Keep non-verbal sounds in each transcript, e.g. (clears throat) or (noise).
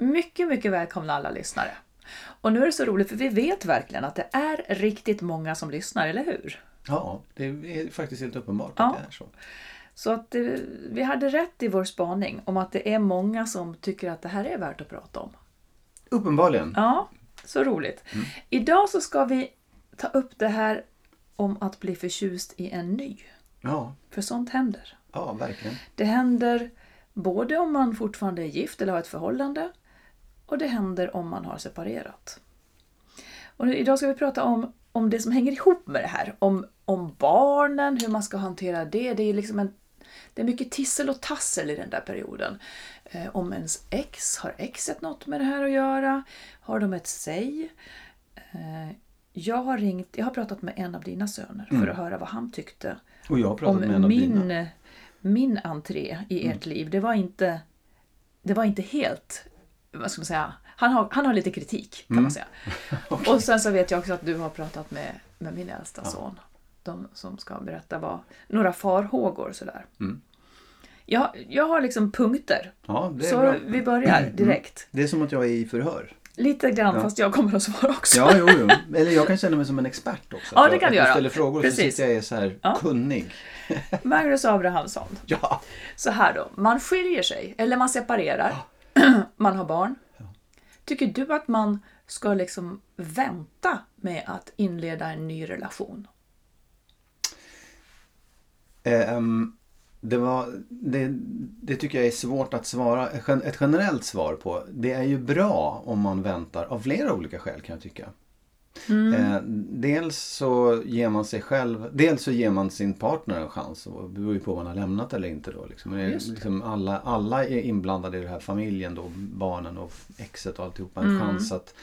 Mycket, mycket välkomna alla lyssnare. Och nu är det så roligt för vi vet verkligen att det är riktigt många som lyssnar, eller hur? Ja, det är faktiskt helt uppenbart Ja. att det är så. Så att eh, vi hade rätt i vår spaning om att det är många som tycker att det här är värt att prata om. Uppenbarligen. Ja, så roligt. Idag så ska vi ta upp det här om att bli förtjust i en ny. Ja, För sånt händer. ja verkligen. Det händer både om man fortfarande är gift eller har ett förhållande och det händer om man har separerat. Och idag ska vi prata om, om det som hänger ihop med det här. Om, om barnen, hur man ska hantera det. Det är, liksom en, det är mycket tissel och tassel i den där perioden. Eh, om ens ex, har exet något med det här att göra? Har de ett säg? Eh, jag har ringt, jag har pratat med en av dina söner för att höra vad han tyckte Och jag har pratat om min, min entré i ert liv. Det var inte, det var inte helt, vad ska man säga, han har, han har lite kritik kan man säga. (laughs) Och sen så vet jag också att du har pratat med, med min äldsta son. De som ska berätta vad, några farhågor sådär. Mm. Jag, jag har liksom punkter. Ja, Så bra. Mm. vi börjar direkt. Det är som att jag är i förhör. Lite grann, Ja. fast jag kommer att svara också. Ja, jo, jo. Eller jag kan känna mig som en expert också. Ja, det kan du jag göra. ställer frågor Precis. så tycker jag är så här Ja. kunnig. Magnus Abrahamsson. (laughs) Ja. Så här då, man skiljer sig, eller man separerar, (clears throat) man har barn. Tycker du att man ska liksom vänta med att inleda en ny relation? Ehm, det, var, det, det tycker jag är svårt att svara. Ett generellt svar på. Det är ju bra om man väntar av flera olika skäl kan jag tycka. Eh, dels så ger man sig själv, dels så ger man sin partner en chans. Det beror ju på om man har lämnat eller inte då. Liksom. Det det. Liksom alla, alla är inblandade i den här familjen då, barnen och exet och alltihopa. En chans att,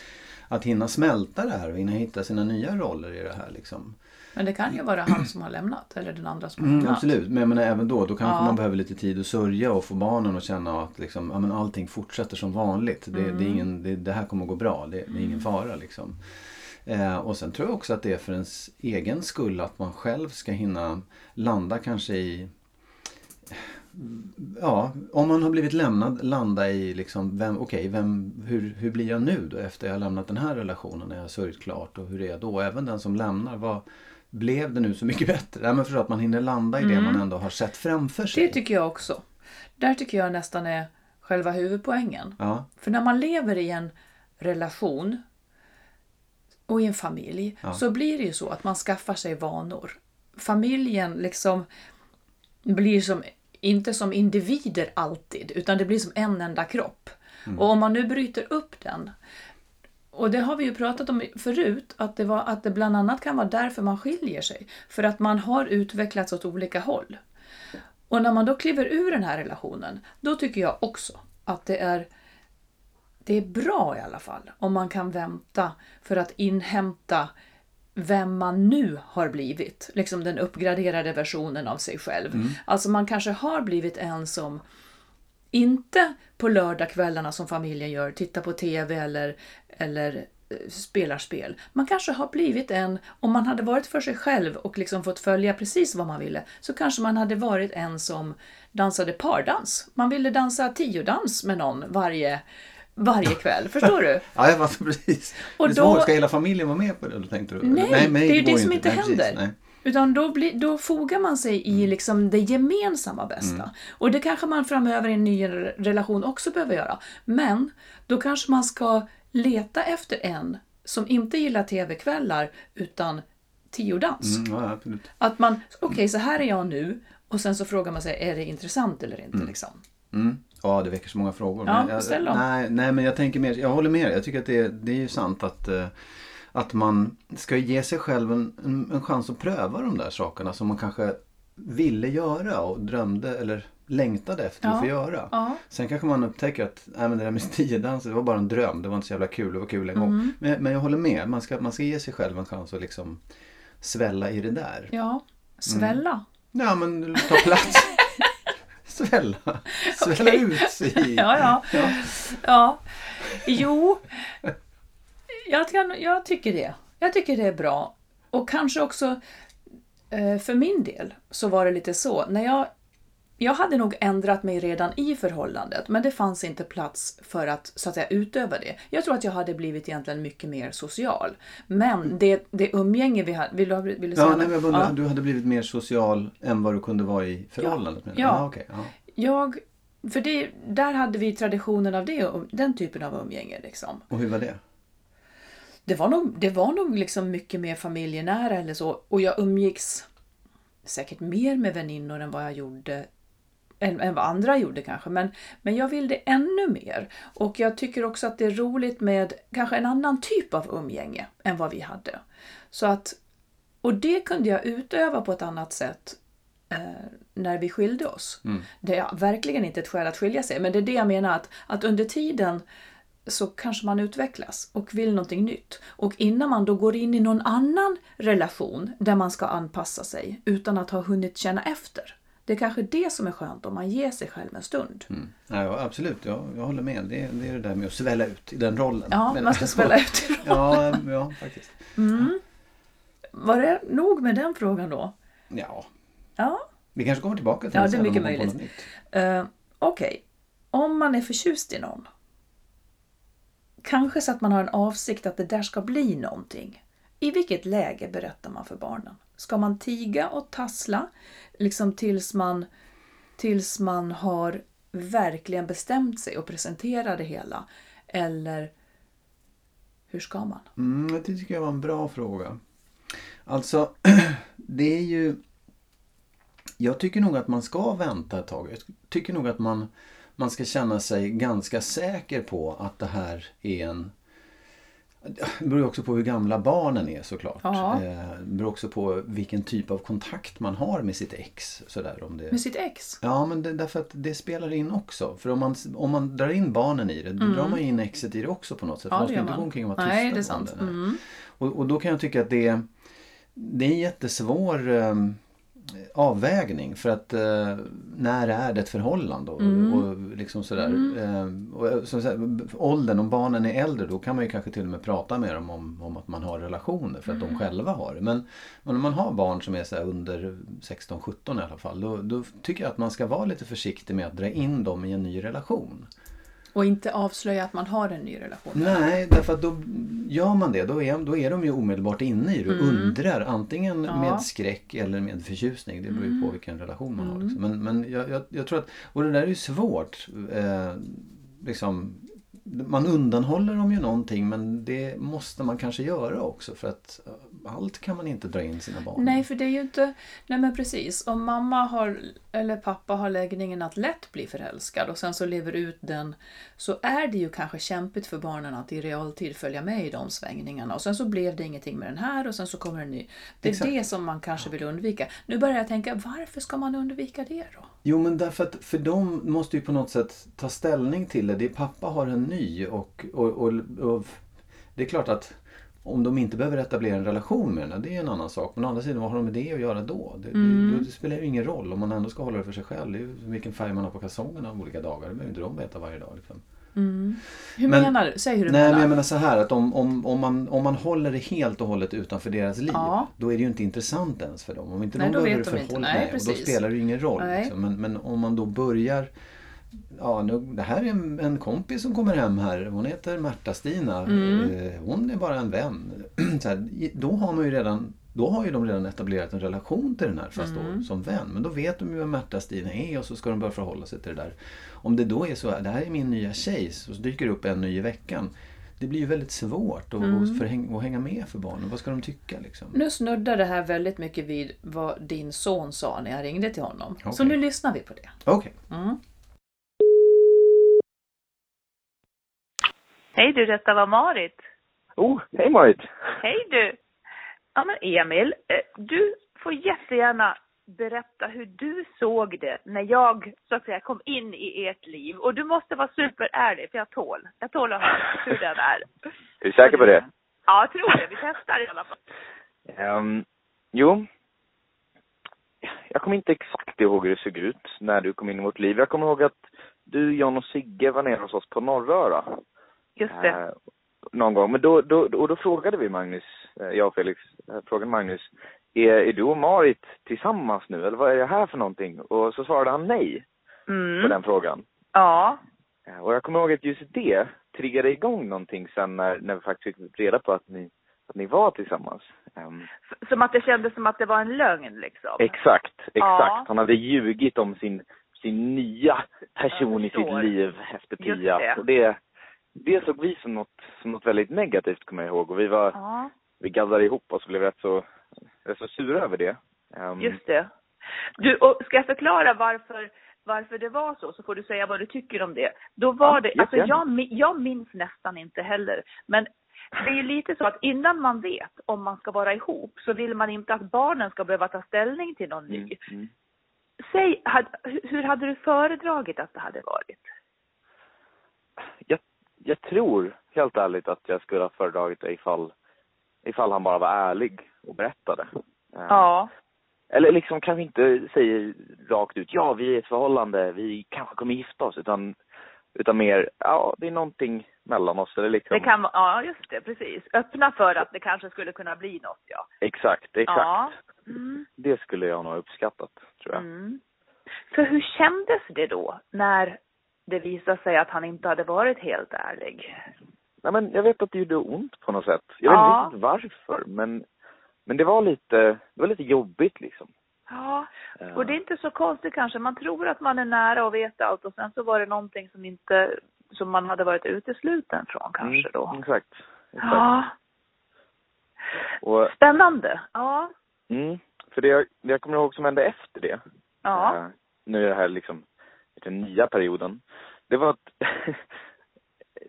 att hinna smälta det här och hinna hitta sina nya roller i det här. Liksom. Men det kan ju vara han som har lämnat eller den andra som har Mm, lämnat. absolut, men jag menar, även då, då kanske Ja. man behöver lite tid att sörja och få barnen att känna att liksom, ja, men allting fortsätter som vanligt. Det, det, är Mm. ingen, det, det här kommer att gå bra, det, det är ingen fara. Liksom. Eh, och sen tror jag också att det är för ens egen skull att man själv ska hinna landa kanske i Ja, om man har blivit lämnad, landa i liksom, vem, okej, vem, hur, hur blir jag nu då efter jag har lämnat den här relationen när jag har sörjt klart och hur är jag då? Även den som lämnar, vad blev det nu så mycket (laughs) bättre? Ja, men för att man hinner landa i det man ändå har sett framför sig. Mm. Det tycker jag också. Där tycker jag nästan är själva huvudpoängen. ja, För när man lever i en relation och i en familj Ja. så blir det ju så att man skaffar sig vanor. Familjen liksom blir som, inte som individer alltid, utan det blir som en enda kropp. Mm. Och om man nu bryter upp den, och det har vi ju pratat om förut, att det, var, att det bland annat kan vara därför man skiljer sig. För att man har utvecklats åt olika håll. Och när man då kliver ur den här relationen, då tycker jag också att det är det är bra i alla fall om man kan vänta för att inhämta vem man nu har blivit. Liksom den uppgraderade versionen av sig själv. Alltså man kanske har blivit en som inte på lördagskvällarna som familjen gör, tittar på TV eller, eller eh, spelar spel. Man kanske har blivit en, om man hade varit för sig själv och liksom fått följa precis vad man ville, så kanske man hade varit en som dansade pardans. Man ville dansa tiodans med någon varje, varje kväll. Förstår du? (laughs) ja jag fattar precis. Och det då-. Ska hela familjen vara med på det? Tänkte du? Nej, men det är ju går det som inte Nej, precis, händer. nej. Utan då, blir, då fogar man sig i liksom det gemensamma bästa. Och det kanske man framöver i en ny re- relation också behöver göra. Men då kanske man ska leta efter en som inte gillar TV-kvällar utan tiodans. Mm, ja. Att man, okej så här är jag nu och sen så frågar man sig, är det intressant eller inte? Liksom. Mm. Ja, det väcker så många frågor. Ja, Men jag, ställ dem. nej, nej, men jag tänker mer, jag håller med. Jag tycker att det, det är ju sant att, eh, att man ska ge sig själv en, en, en chans att pröva de där sakerna som man kanske ville göra och drömde eller längtade efter Ja, att få göra. ja. Sen kanske man upptäcker att nej, men det där med stiedanser, det var bara en dröm. Det var inte så jävla kul, det var kul en Mm. gång. Men, men jag håller med, man ska, man ska ge sig själv en chans att liksom svälla i det där. Ja, svälla. Ja men ta plats. (laughs) Svälla. (laughs) Svälla Okej. ut sig. Ja, ja. Ja. Ja, jo. Jag, kan, jag tycker det. Jag tycker det är bra. Och kanske också eh, för min del så var det lite så. När jag jag hade nog ändrat mig redan i förhållandet, men det fanns inte plats för att så att säga utöva det. Jag tror att jag hade blivit egentligen mycket mer social. Men det, det umgänge vi hade... Vill du, vill du säga Ja, nej, jag undrar, Ja. du hade blivit mer social än vad du kunde vara i förhållandet? Ja. ja, okej, ja. Jag, för det, där hade vi traditionen av det, den typen av umgänge. Liksom. Och hur var det? Det var nog, det var nog liksom mycket mer familjenära eller så. Och jag umgicks säkert mer med väninnor än vad jag gjorde än, än vad andra gjorde kanske. Men, men jag vill det ännu mer. Och jag tycker också att det är roligt med kanske en annan typ av umgänge än vad vi hade. Så att, och det kunde jag utöva på ett annat sätt eh, när vi skilde oss. Det är verkligen inte ett skäl att skilja sig, men det är det jag menar att, att under tiden så kanske man utvecklas och vill någonting nytt. Och innan man då går in i någon annan relation där man ska anpassa sig utan att ha hunnit känna efter. Det är kanske det som är skönt om man ger sig själv en stund. Mm. Ja, ja, absolut, jag, jag håller med. Det, det är det där med att svälla ut i den rollen. Ja, Men- man ska svälla ut i (laughs) ja, ja, faktiskt. Var det nog med den frågan då? Ja, Ja, vi kanske kommer tillbaka till Ja, det är mycket möjligt. Uh, Okej, om man är förtjust i någon. Kanske så att man har en avsikt att det där ska bli någonting. I vilket läge berättar man för barnen? Ska man tiga och tassla liksom tills man, tills man har verkligen bestämt sig och presenterar det hela? Eller hur ska man? Mm, det tycker jag var en bra fråga. Alltså, (clears throat) det är ju... Jag tycker nog att man ska vänta ett tag. Jag tycker nog att man, man ska känna sig ganska säker på att det här är en... Det beror också på hur gamla barnen är såklart. Ja. Eh, Det beror också på vilken typ av kontakt man har med sitt ex. Sådär, om det... Med sitt ex? Ja, men det, därför att det spelar in också. För om man, om man drar in barnen i det, då drar man in exet i det också på något sätt. Mm. Ja, de ska inte gå man. omkring och vara tysta Nej, det är sant. Mm. Och, och då kan jag tycka att det, det är en jättesvår eh, avvägning. För att eh, när är det ett förhållande? Och, Mm. och liksom sådär. Eh, och, som sagt, åldern, om barnen är äldre då kan man ju kanske till och med prata med dem om, om att man har relationer för att Mm. de själva har det. Men, men om man har barn som är så under 16-17 i alla fall. Då, då tycker jag att man ska vara lite försiktig med att dra in dem i en ny relation. Och inte avslöja att man har en ny relation. Nej, därför att då gör man det. Då är, då är de ju omedelbart inne i det och undrar antingen Ja. med skräck eller med förtjusning. Det beror ju på vilken relation man har. Liksom. Men, men jag, jag, jag tror att, och det där är ju svårt. Eh, liksom, man undanhåller dem ju någonting men det måste man kanske göra också för att allt kan man inte dra in sina barn. Nej, för det är ju inte... Nej men precis. Om mamma har, eller pappa har läggningen att lätt bli förälskad och sen så lever ut den så är det ju kanske kämpigt för barnen att i realtid följa med i de svängningarna. Och sen så blev det ingenting med den här och sen så kommer en ny. Det är Exakt. det som man kanske vill undvika. Nu börjar jag tänka, varför ska man undvika det då? Jo men därför att för de måste ju på något sätt ta ställning till det. det är, pappa har en ny och, och, och, och det är klart att om de inte behöver etablera en relation med den, det är en annan sak. Men å andra sidan, vad har de med det att göra då? Det, det, det spelar ju ingen roll om man ändå ska hålla det för sig själv. Det är ju vilken färg man har på kalsongerna olika dagar. Det behöver inte de veta varje dag. Liksom. Hur Men- menar du? Säg hur du Nej men menar. jag menar så här att om, om, om, man, om man håller det helt och hållet utanför deras liv Ja. då är det ju inte intressant ens för dem. Om inte Nej, de behöver förhålla- och då spelar det ju ingen roll. Liksom. Men, men om man då börjar Ja, nu, det här är en, en kompis som kommer hem här. Hon heter Märta-Stina. Mm. Eh, hon är bara en vän. (clears throat) Så här, då har man ju redan då har ju de redan etablerat en relation till den här fast Mm. då som vän. Men då vet de ju vad Märta-Stina är och så ska de börja förhålla sig till det där. Om det då är så här, det här är min nya tjej, så dyker det upp en ny i veckan. Det blir ju väldigt svårt att, Mm. att, hänga med för barnen. Vad ska de tycka liksom? Nu snuddar det här väldigt mycket vid vad din son sa när jag ringde till honom. Så Okej. nu lyssnar vi på det. Okej. Mm. Hej du, detta var Marit. Oh, hej Marit! Hej du! Ja men Emil, eh, du får jättegärna berätta hur du såg det när jag så att säga kom in i ert liv. Och du måste vara superärlig, för jag tål. Jag tål att höra hur den är. (laughs) Är du säker på det? Ja, jag tror det. Vi testar i alla fall. Ehm, jo. Jag kommer inte exakt ihåg hur det såg ut när du kom in i vårt liv. Jag kommer ihåg att du, John och Sigge var nere hos oss på Norröra. Just det. Eh, någon gång. Men då, då, och då frågade vi Magnus, eh, jag och Felix, eh, frågade Magnus, är, är du och Marit tillsammans nu eller vad är det här för någonting? Och så svarade han nej på Mm. den frågan. Ja. Eh, Och jag kommer ihåg att just det triggade igång någonting sen när, när vi faktiskt fick reda på att ni, att ni var tillsammans. S- Som att det kändes som att det var en lögn liksom. exakt, exakt. Ja. Han hade ljugit om sin, sin nya person i sitt liv efter Pia. det. Och det, det såg vi som något, som något väldigt negativt kommer jag ihåg. Och vi var, Ja, vi gaddade ihop oss och blev rätt så, rätt så sura över det. Ehm, just det. Du, och ska jag förklara varför, varför det var så, så får du säga vad du tycker om det. Då var Ja, det, alltså jag, jag minns nästan inte heller, men det är ju lite så att innan man vet om man ska vara ihop så vill man inte att barnen ska behöva ta ställning till någon ny. mm, mm. Säg, hur hade du föredragit att det hade varit? jag, jag tror helt ärligt att jag skulle ha föredragit det ifall, ifall han bara var ärlig och berättade. Eh, Ja. Eller liksom kanske inte säger rakt ut, ja vi är i ett förhållande, vi kanske kommer gifta oss, utan, utan mer, ja det är någonting mellan oss. Eller liksom, Det kan vara, ja just det, precis. Öppna för att det kanske skulle kunna bli något, ja. Exakt, exakt. Ja. Mm. Det skulle jag nog ha uppskattat, tror jag. Mm. För hur kändes det då när det visade sig att han inte hade varit helt ärlig? Nej men jag vet att det gjorde ont på något sätt. Jag Ja. vet inte varför, men, men det var lite, det var lite jobbigt liksom. Ja, Eh, och det är inte så konstigt kanske. Man tror att man är nära och vet allt och sen så var det någonting som inte, som man hade varit utesluten från kanske då. Mm, exakt. exakt. Ja. Och, Spännande. Ja. mm, för det jag, det jag kommer ihåg som hände efter det, Ja. eh, nu är det här liksom den nya perioden, det var att (laughs)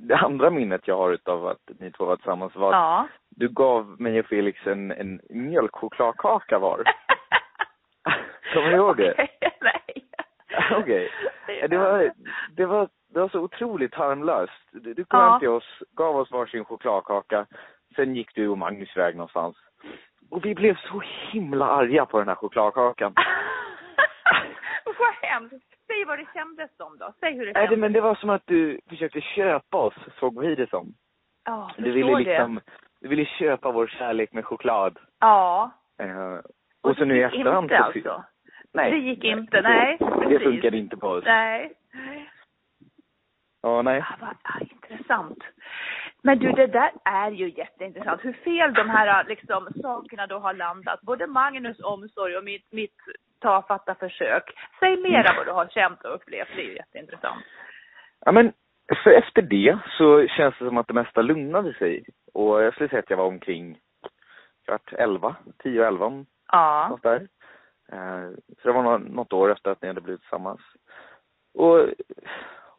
det andra minnet jag har utav att ni två var tillsammans var att Ja. du gav mig och Felix en, en mjölkchokladkaka var. (laughs) Kommer du ihåg det? (laughs) Nej. Okej. Det var, det var, det var så otroligt harmlöst. Du, du kom Ja. hem till oss, gav oss varsin chokladkaka. Sen gick du och Magnus iväg någonstans. Och vi blev så himla arga på den här chokladkakan. Vad hemskt. Säg vad det kändes som då. Säg hur det Nej, det, kändes. men det var som att du försökte köpa oss, såg vi det som. Ja, Du förstår ville det. liksom, du ville köpa vår kärlek med choklad. Ja. Eh, Och, och så nu i det efterhand inte så- alltså? Nej. Det gick inte, nej. Det Precis. funkade inte på oss. Nej. Ja, nej. Ja, vad ah, intressant. Men du, det där är ju jätteintressant. Hur fel de här liksom, sakerna då har landat. Både Magnus omsorg och mitt, mitt tafatta försök. Säg mera vad du har känt och upplevt. Det är ju jätteintressant. Ja men, för efter det så känns det som att det mesta lugnade sig. Och jag skulle säga att jag var omkring kvart elva, tio och elva, Ja. något där. Eh, Så det var nå- något år efter att ni hade blivit tillsammans. Och,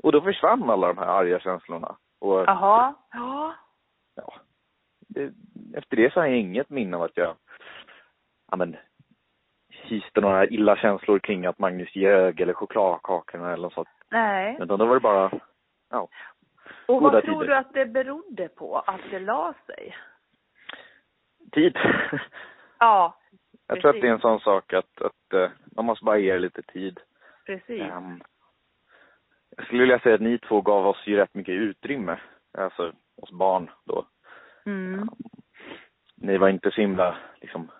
och då försvann alla de här arga känslorna. Och Jaha. Ja. ja, det, efter det så har jag inget minne av att jag, ja men, hyste några illa känslor kring att Magnus ljög eller chokladkakorna eller något sånt. Nej. Utan då var det bara, ja, Och goda vad tror tider. du att det berodde på att det la sig? tid. (laughs) Ja. Jag tror att Precis. det är en sån sak att, att eh, man måste bara ge det lite tid. Precis. Ehm, jag skulle vilja säga att ni två gav oss ju rätt mycket utrymme. Alltså oss barn då. Mm. Ni var inte så himla liksom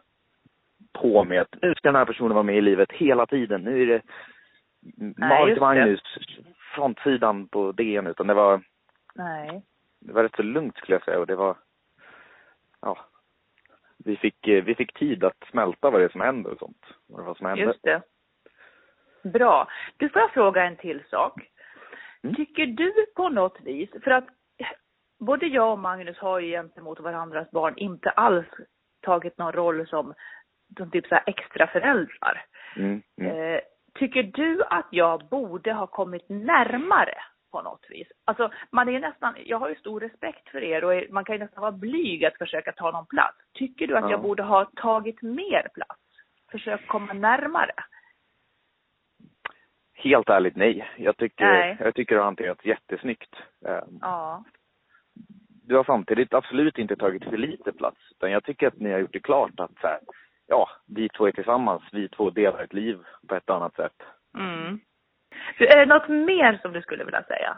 på med att nu ska den här personen vara med i livet hela tiden. Nu är det Marit det. Magnus, frontsidan på DN. Utan det var, Nej. det var rätt så lugnt skulle jag säga och det var, ja. Vi fick, eh, vi fick tid att smälta vad det är som händer och sånt. Vad det var som hände. Just det. Bra. Du, får jag fråga en till sak? Mm. Tycker du på något vis, för att både jag och Magnus har ju gentemot varandras barn inte alls tagit någon roll som, som typ så här extra föräldrar. Mm, mm. Eh, tycker du att jag borde ha kommit närmare på något vis? Alltså, man är nästan, jag har ju stor respekt för er och är, man kan ju nästan vara blyg att försöka ta någon plats. Tycker du att Ja. jag borde ha tagit mer plats? Försökt komma närmare? Helt ärligt nej. Jag tycker, Nej. jag tycker det har hanterats jättesnyggt. Ehm, Ja. Du har samtidigt absolut inte tagit för lite plats. Utan jag tycker att ni har gjort det klart att så här, ja, vi två är tillsammans. Vi två delar ett liv på ett annat sätt. Mm. Är det något mer som du skulle vilja säga?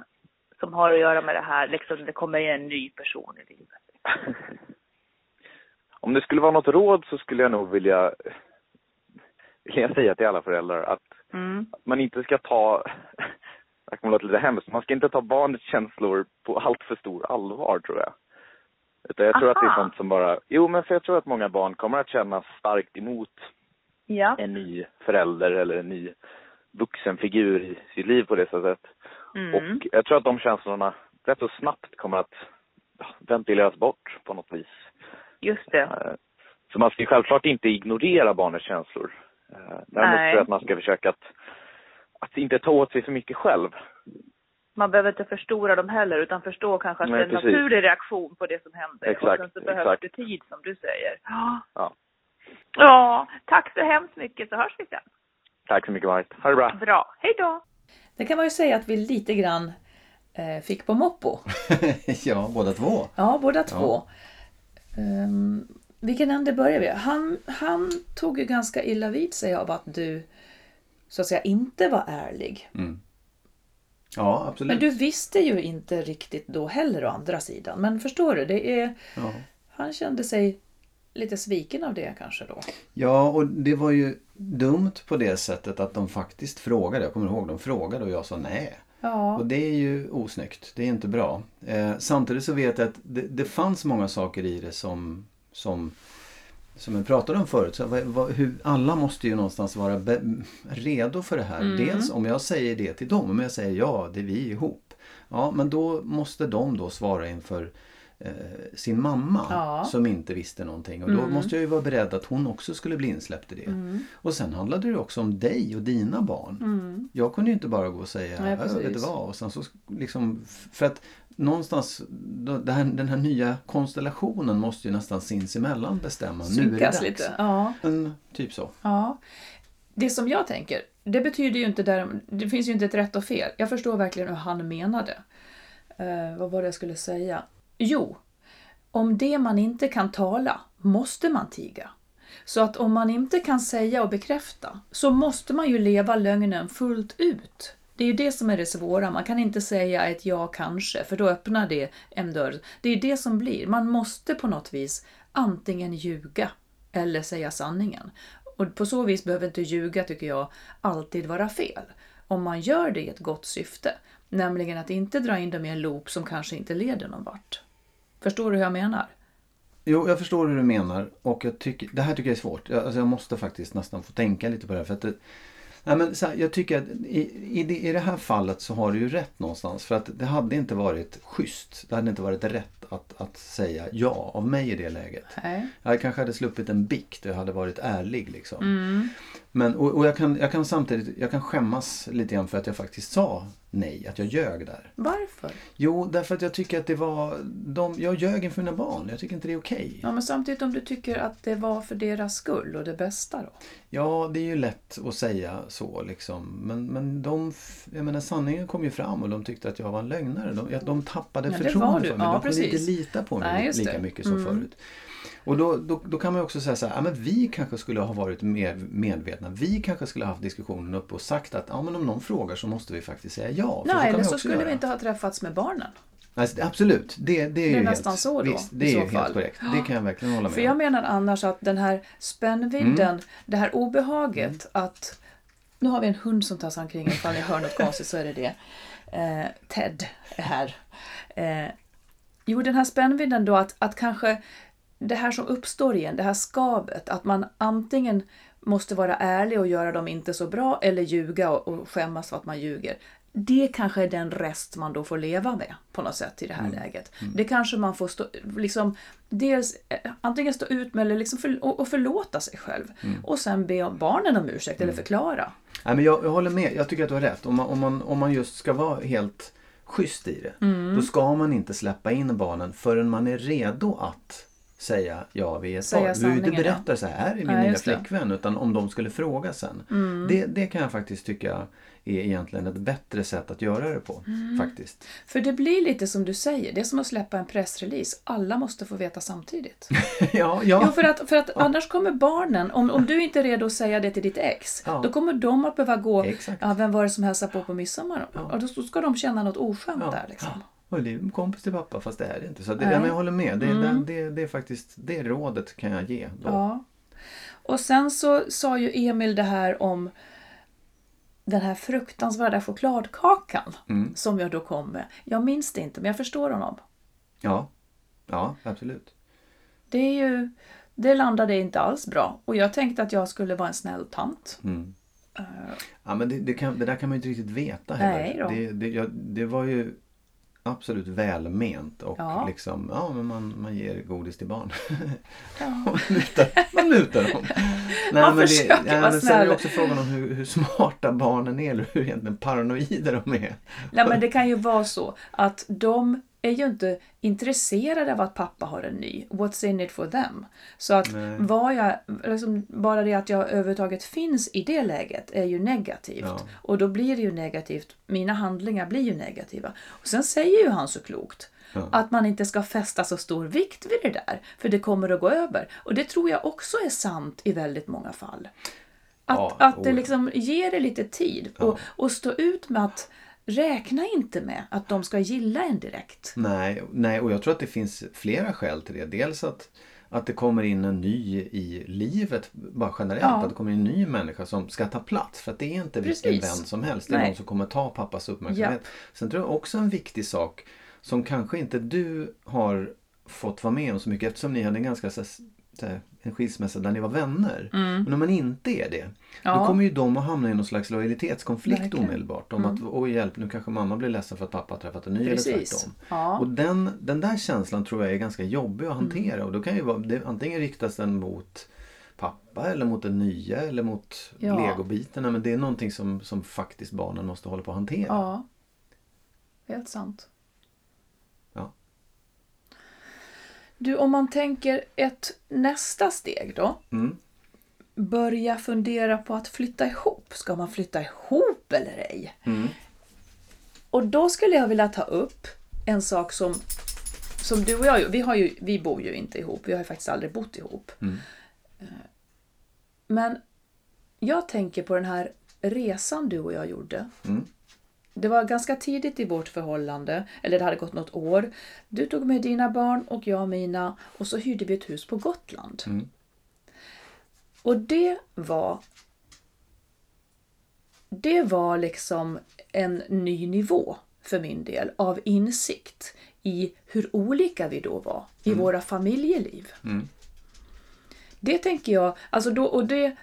Som har att göra med det här, liksom det kommer en ny person i livet? (laughs) om det skulle vara något råd så skulle jag nog vilja, vilja säga till alla föräldrar att Mm. att man inte ska ta, (laughs) det kommer låta lite hemskt, man ska inte ta barnets känslor på allt för stor allvar tror jag. Utan jag tror att det är sånt som bara, jo men för jag tror att många barn kommer att känna starkt emot Ja. en ny förälder eller en ny vuxenfigur i sitt liv på det sättet. Mm. Och jag tror att de känslorna rätt så snabbt kommer att ventileras bort på något vis. Just det. Eh, Så man ska självklart inte ignorera barnets känslor. Eh, Däremot Nej. tror jag att man ska försöka att, att inte ta åt sig för mycket själv. Man behöver inte förstora dem heller utan förstå kanske att Nej, det är en precis. naturlig reaktion på det som händer. och Exakt, sen så behövs exakt. det tid som du säger. Ja. Ja. Ja, tack så hemskt mycket så hörs vi sen. Tack så mycket Marit. Ha det bra. Bra. Hej då! Det kan man ju säga att vi lite grann eh, fick på moppo. (laughs) ja, båda två. Ja, båda två. Um, vilken ände börjar vi? Han, han tog ju ganska illa vid sig av att du så att säga inte var ärlig. Ja, absolut. Men du visste ju inte riktigt då heller å andra sidan. Men förstår du, det är, Ja. han kände sig lite sviken av det kanske då. Ja, och det var ju dumt på det sättet att de faktiskt frågade. Jag kommer ihåg, de frågade och jag sa nej. Ja, Och det är ju osnyggt. Det är inte bra. Eh, samtidigt så vet jag att det, det fanns många saker i det som, som, som jag pratade om förut. Så vad, vad, hur, alla måste ju någonstans vara be, redo för det här. Mm. Dels om jag säger det till dem, om jag säger ja, det är vi ihop. Ja, men då måste de då svara inför sin mamma Ja. som inte visste någonting. Och då Mm. måste jag ju vara beredd att hon också skulle bli insläppt i det. Mm. Och sen handlade det också om dig och dina barn. Jag kunde ju inte bara gå och säga, Nej, "Ja, vet du vad? Och sen så liksom, för att någonstans, då- här, den här nya konstellationen måste ju nästan sinsemellan bestämma. nu är det synkas dags. lite. Ja. Men, typ så. Ja. Det som jag tänker, det betyder ju inte där, det finns ju inte ett rätt och fel. Jag förstår verkligen hur han menade. Eh, vad var det jag skulle säga? Jo, om det man inte kan tala måste man tiga. Så att om man inte kan säga och bekräfta så måste man ju leva lögnen fullt ut. Det är ju det som är det svåra. Man kan inte säga ett ja kanske, för då öppnar det en dörr. Det är det som blir. Man måste på något vis antingen ljuga eller säga sanningen. Och på så vis behöver inte ljuga, tycker jag, alltid vara fel. Om man gör det i ett gott syfte, nämligen att inte dra in dem i en loop som kanske inte leder någon vart. Förstår du hur jag menar? Jo, jag förstår hur du menar och jag tycker, det här tycker jag är svårt. Jag, alltså jag måste faktiskt nästan få tänka lite på det här. För att det, nej men så här, jag tycker att i, i, det, i det här fallet så har du ju rätt någonstans. För att det hade inte varit schysst. Det hade inte varit rätt att, att säga ja av mig i det läget. Nej. Jag kanske hade sluppit en bikt och jag hade varit ärlig. Liksom. Mm. Men, och, och jag, kan, jag kan samtidigt jag kan skämmas lite grann för att jag faktiskt sa nej, att jag ljög där. Varför? Jo, därför att jag tycker att det var... De, jag ljög inför mina barn. Jag tycker inte det är okej. Ja, men samtidigt om du tycker att det var för deras skull och det bästa då? Ja, det är ju lätt att säga så liksom. Men, men de, jag menar sanningen kom ju fram och de tyckte att jag var en lögnare. De, de tappade Ja, det var förtroende du. för mig. Ja, de precis. Lita på mig Nej, lika mycket som Mm. förut. Och då, då, då kan man också säga så här, ja, men vi kanske skulle ha varit mer medvetna. Vi kanske skulle ha haft diskussionen uppe och sagt att ja, men om någon frågar så måste vi faktiskt säga ja. Nej, eller så skulle göra. vi inte ha träffats med barnen. Alltså, absolut, det, det är ju är helt, nästan så då, Visst, det är ju helt fall. korrekt. Det kan jag verkligen hålla med För jag menar annars att den här spännvidden, Mm. det här obehaget att... Nu har vi en hund som tar sig omkring, ifall ni hör något konstigt så är det det. Eh, Ted är här. Eh, jo, den här spännvidden då att, att kanske det här som uppstår igen, det här skavet, att man antingen måste vara ärlig och göra dem inte så bra eller ljuga och, och skämmas för att man ljuger. Det kanske är den rest man då får leva med på något sätt i det här läget. Det kanske man får stå, liksom, dels eh, antingen stå ut med eller liksom för, och, och förlåta sig själv. Och sen be barnen om ursäkt eller förklara. Nej, men jag, jag håller med, jag tycker att du har rätt. Om man, om man, om man just ska vara helt schysst i det. Mm. Då ska man inte släppa in barnen förrän man är redo att säga ja, vi är ett Säga par. Du behöver inte sanningen, ja. berätta så här är min Nej, nya. Mm. flickvän. Utan om de skulle fråga sen. Det, det kan jag faktiskt tycka är egentligen ett bättre sätt att göra det på. Mm. Faktiskt. För det blir lite som du säger, det är som att släppa en pressrelease. Alla måste få veta samtidigt. (laughs) ja, ja. Jo, för att, för att annars kommer barnen, om, om du inte är redo att säga det till ditt ex, Ja. då kommer de att behöva gå, Exakt. ja, vem var det som hälsade på på midsommar? Ja. Och då ska de känna något oskönt Ja, där. Liksom. "Oj, det är en kompis till pappa fast det är det inte. Så det, men jag håller med. Det, Mm. det, det, det är faktiskt det rådet kan jag ge. Då. Ja. Och sen så sa ju Emil det här om den här fruktansvärda chokladkakan Mm. som jag då kom med. Jag minns det inte, men jag förstår honom. Ja. ja, absolut. Det är ju, det landade inte alls bra. Och jag tänkte att jag skulle vara en snäll tant. Mm. Eh, Ja, men det, det, kan, det där kan man ju inte riktigt veta heller. Nej då. Det, det, ja, det var ju absolut välment och Ja. liksom, ja men man, man ger godis till barn. ja. (laughs) man mutar, man mutar dem. Nej, Man men försöker det, ja, vara men sen är det snäll. också frågan om hur, hur smarta barnen är eller hur egentligen paranoida de är. Nej, men det kan ju vara så att de är ju inte intresserade av att pappa har en ny. What's in it for them? Så att var jag, liksom, bara det att jag överhuvudtaget finns i det läget är ju negativt. Ja. Och då blir det ju negativt. Mina handlingar blir ju negativa. Och sen säger ju han så klokt Ja. att man inte ska fästa så stor vikt vid det där. För det kommer att gå över. Och det tror jag också är sant i väldigt många fall. Att, Ja, att det liksom ger det lite tid. Och, och stå ut med att räkna inte med att de ska gilla en direkt. Nej, nej, och jag tror att det finns flera skäl till det. Dels att, att det kommer in en ny i livet, bara generellt. Ja. Att det kommer in en ny människa som ska ta plats. För att det är inte vilken Precis. vän som helst. Det är Nej. någon som kommer ta pappas uppmärksamhet. Sen tror jag också en viktig sak som kanske inte du har fått vara med om så mycket eftersom ni hade en ganska så, så en skilsmässa där ni var vänner. Men om man inte är det, då Mm. Ja. kommer ju de att hamna i någon slags lojalitetskonflikt Verkligen. omedelbart. Om att, oj hjälp, nu kanske mamma blir ledsen för att pappa har träffat en ny eller Precis. tvärtom. Ja. Och den, den där känslan tror jag är ganska jobbig att hantera. Mm. Och då kan ju vara, det, antingen riktas den mot pappa eller mot den nya eller mot Ja. legobitarna. Men det är någonting som, som faktiskt barnen måste hålla på att hantera. Ja. Helt sant. Ja. Du, om man tänker ett nästa steg då. Mm. Börja fundera på att flytta ihop. Ska man flytta ihop eller ej? Mm. Och då skulle jag vilja ta upp en sak som, som du och jag, vi, har ju, vi bor ju inte ihop, vi har ju faktiskt aldrig bott ihop. Mm. Eh, Men jag tänker på den här resan du och jag gjorde. Mm. Det var ganska tidigt i vårt förhållande, eller det hade gått något år. Du tog med dina barn och jag mina och så hyrde vi ett hus på Gotland. Mm. Och det var det var liksom en ny nivå för min del av insikt i hur olika vi då var i våra familjeliv. Mm. Det tänker jag, alltså då, och det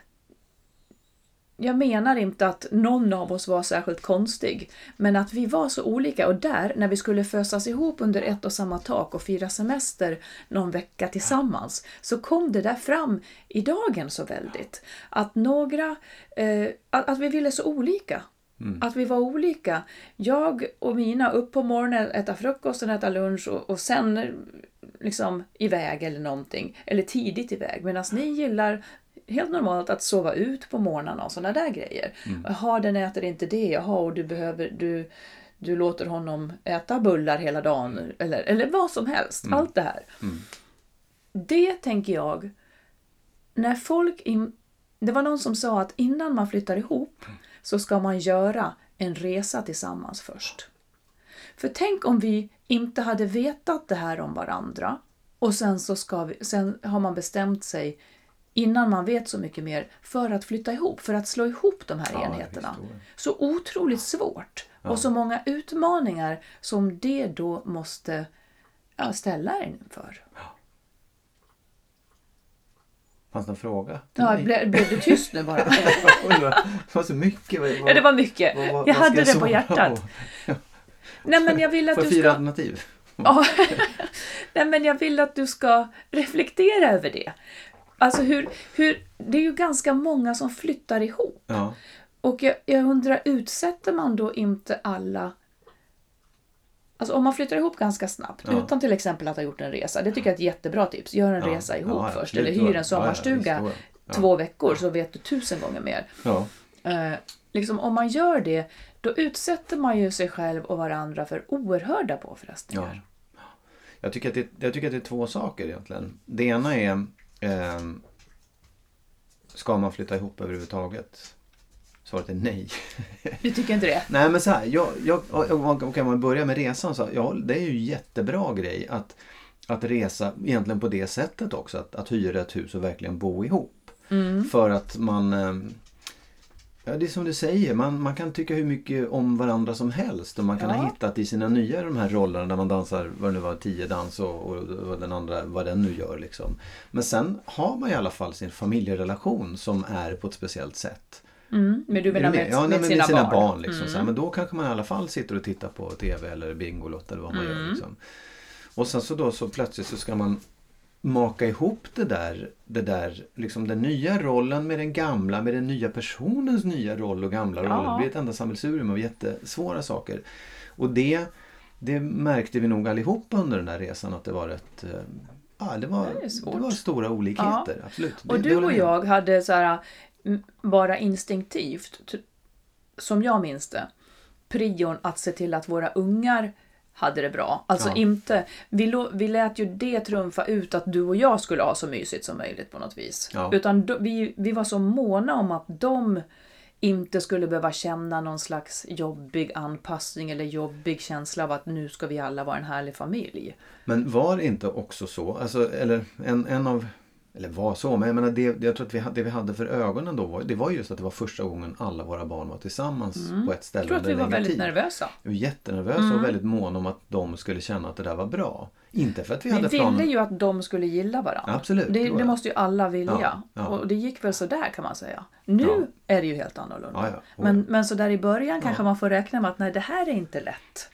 jag menar inte att någon av oss var särskilt konstig, men att vi var så olika och där, när vi skulle fösas ihop under ett och samma tak och fira semester någon vecka tillsammans, så kom det där fram i dagen så väldigt. Att några, eh, att, att vi ville så olika. Att vi var olika. Jag och mina upp på morgonen, äta frukost och äta lunch och, och sen eh, liksom iväg eller någonting. Eller tidigt iväg. Medan ni gillar helt normalt att sova ut på morgnarna och sådana där grejer. Jaha, den äter inte det. Jaha, och du behöver... Du, du låter honom äta bullar hela dagen. Eller, eller vad som helst. Allt det här. Det tänker jag, när folk... In, det var någon som sa att innan man flyttar ihop så ska man göra en resa tillsammans först. För tänk om vi inte hade vetat det här om varandra och sen, så ska vi, sen har man bestämt sig innan man vet så mycket mer för att flytta ihop, för att slå ihop de här Ja, enheterna. Så otroligt svårt och så många utmaningar som det då måste ja, ställa er inför. Fanns det en fråga? Ja, blev, blev du tyst nu bara? (laughs) Det var så mycket. Vad, Ja, det var mycket. vad- vad- Jag hade det på hjärtat. (laughs) Nej, men jag vill att Får du fyra ska... alternativ? Ja. (laughs) Nej, men jag vill att du ska reflektera över det. Alltså hur, hur, det är ju ganska många som flyttar ihop. Ja. Och jag, jag undrar, utsätter man då inte alla... Alltså om man flyttar ihop ganska snabbt, Ja. utan till exempel att ha gjort en resa. Det tycker jag är ett jättebra tips. Gör en Ja. resa ihop Ja, först. Eller hyr en sommarstuga två veckor så vet du tusen gånger mer. Eh, liksom, om man gör det, då utsätter man ju sig själv och varandra för oerhörda påfrestningar. Ja. Jag, tycker att det, jag tycker att det är två saker egentligen. Det ena är ehm, Ska man flytta ihop överhuvudtaget? Svaret är nej. (laughs) Du tycker inte det? Nej men så här, jag, jag, jag, kan man börja med resan så ja, det är ju jättebra grej att, att resa egentligen på det sättet också. Att, att hyra ett hus och verkligen bo ihop. Mm. För att man ehm, Ja, det är som du säger, man, man kan tycka hur mycket om varandra som helst och man kan Ja. ha hittat i sina nya de här rollerna där man dansar, vad det nu var, tio dans och, och, och den andra, vad den nu gör liksom. Men sen har man i alla fall sin familjerelation som är på ett speciellt sätt. Mm. Men du menar du med, Ja, med men sina, med sina barn? barn. liksom, Mm. så här, men då kanske man i alla fall sitter och tittar på TV eller Bingolotto eller vad man gör. Mm. Liksom. Och sen så då så plötsligt så ska man maka ihop det där, det där liksom den nya rollen med den gamla, med den nya personens nya roll och gamla Ja. roller. Det blir ett enda sammelsurium av jättesvåra saker. Och det, det märkte vi nog allihop under den här resan att det var rätt eh, Ja, det var, Det det var stora olikheter. Absolut. Det- Och du och jag hade så här, bara instinktivt, som jag minns det, prion att se till att våra ungar hade det bra. Alltså Ja. inte, vi, lo, vi lät ju det trumfa ut att du och jag skulle ha så mysigt som möjligt på något vis. Ja. Utan då, vi, vi var så måna om att de inte skulle behöva känna någon slags jobbig anpassning eller jobbig känsla av att nu ska vi alla vara en härlig familj. Men var det inte också så, alltså, eller en, en av, eller var så, men jag menar det, jag tror att vi det vi hade för ögonen då, var, det var just att det var första gången alla våra barn var tillsammans på ett ställe Jag tror att vi var väldigt tid. nervösa. Vi var jättenervösa och väldigt måna om att de skulle känna att det där var bra. Inte för att vi, Vi hade ville planen. ju att de skulle gilla varandra. Absolut, Det, det måste ju alla vilja. Ja, ja. Och det gick väl sådär kan man säga. Nu Ja. är det ju helt annorlunda. Men, men så där i början kanske man får räkna med att nej, det här är inte lätt.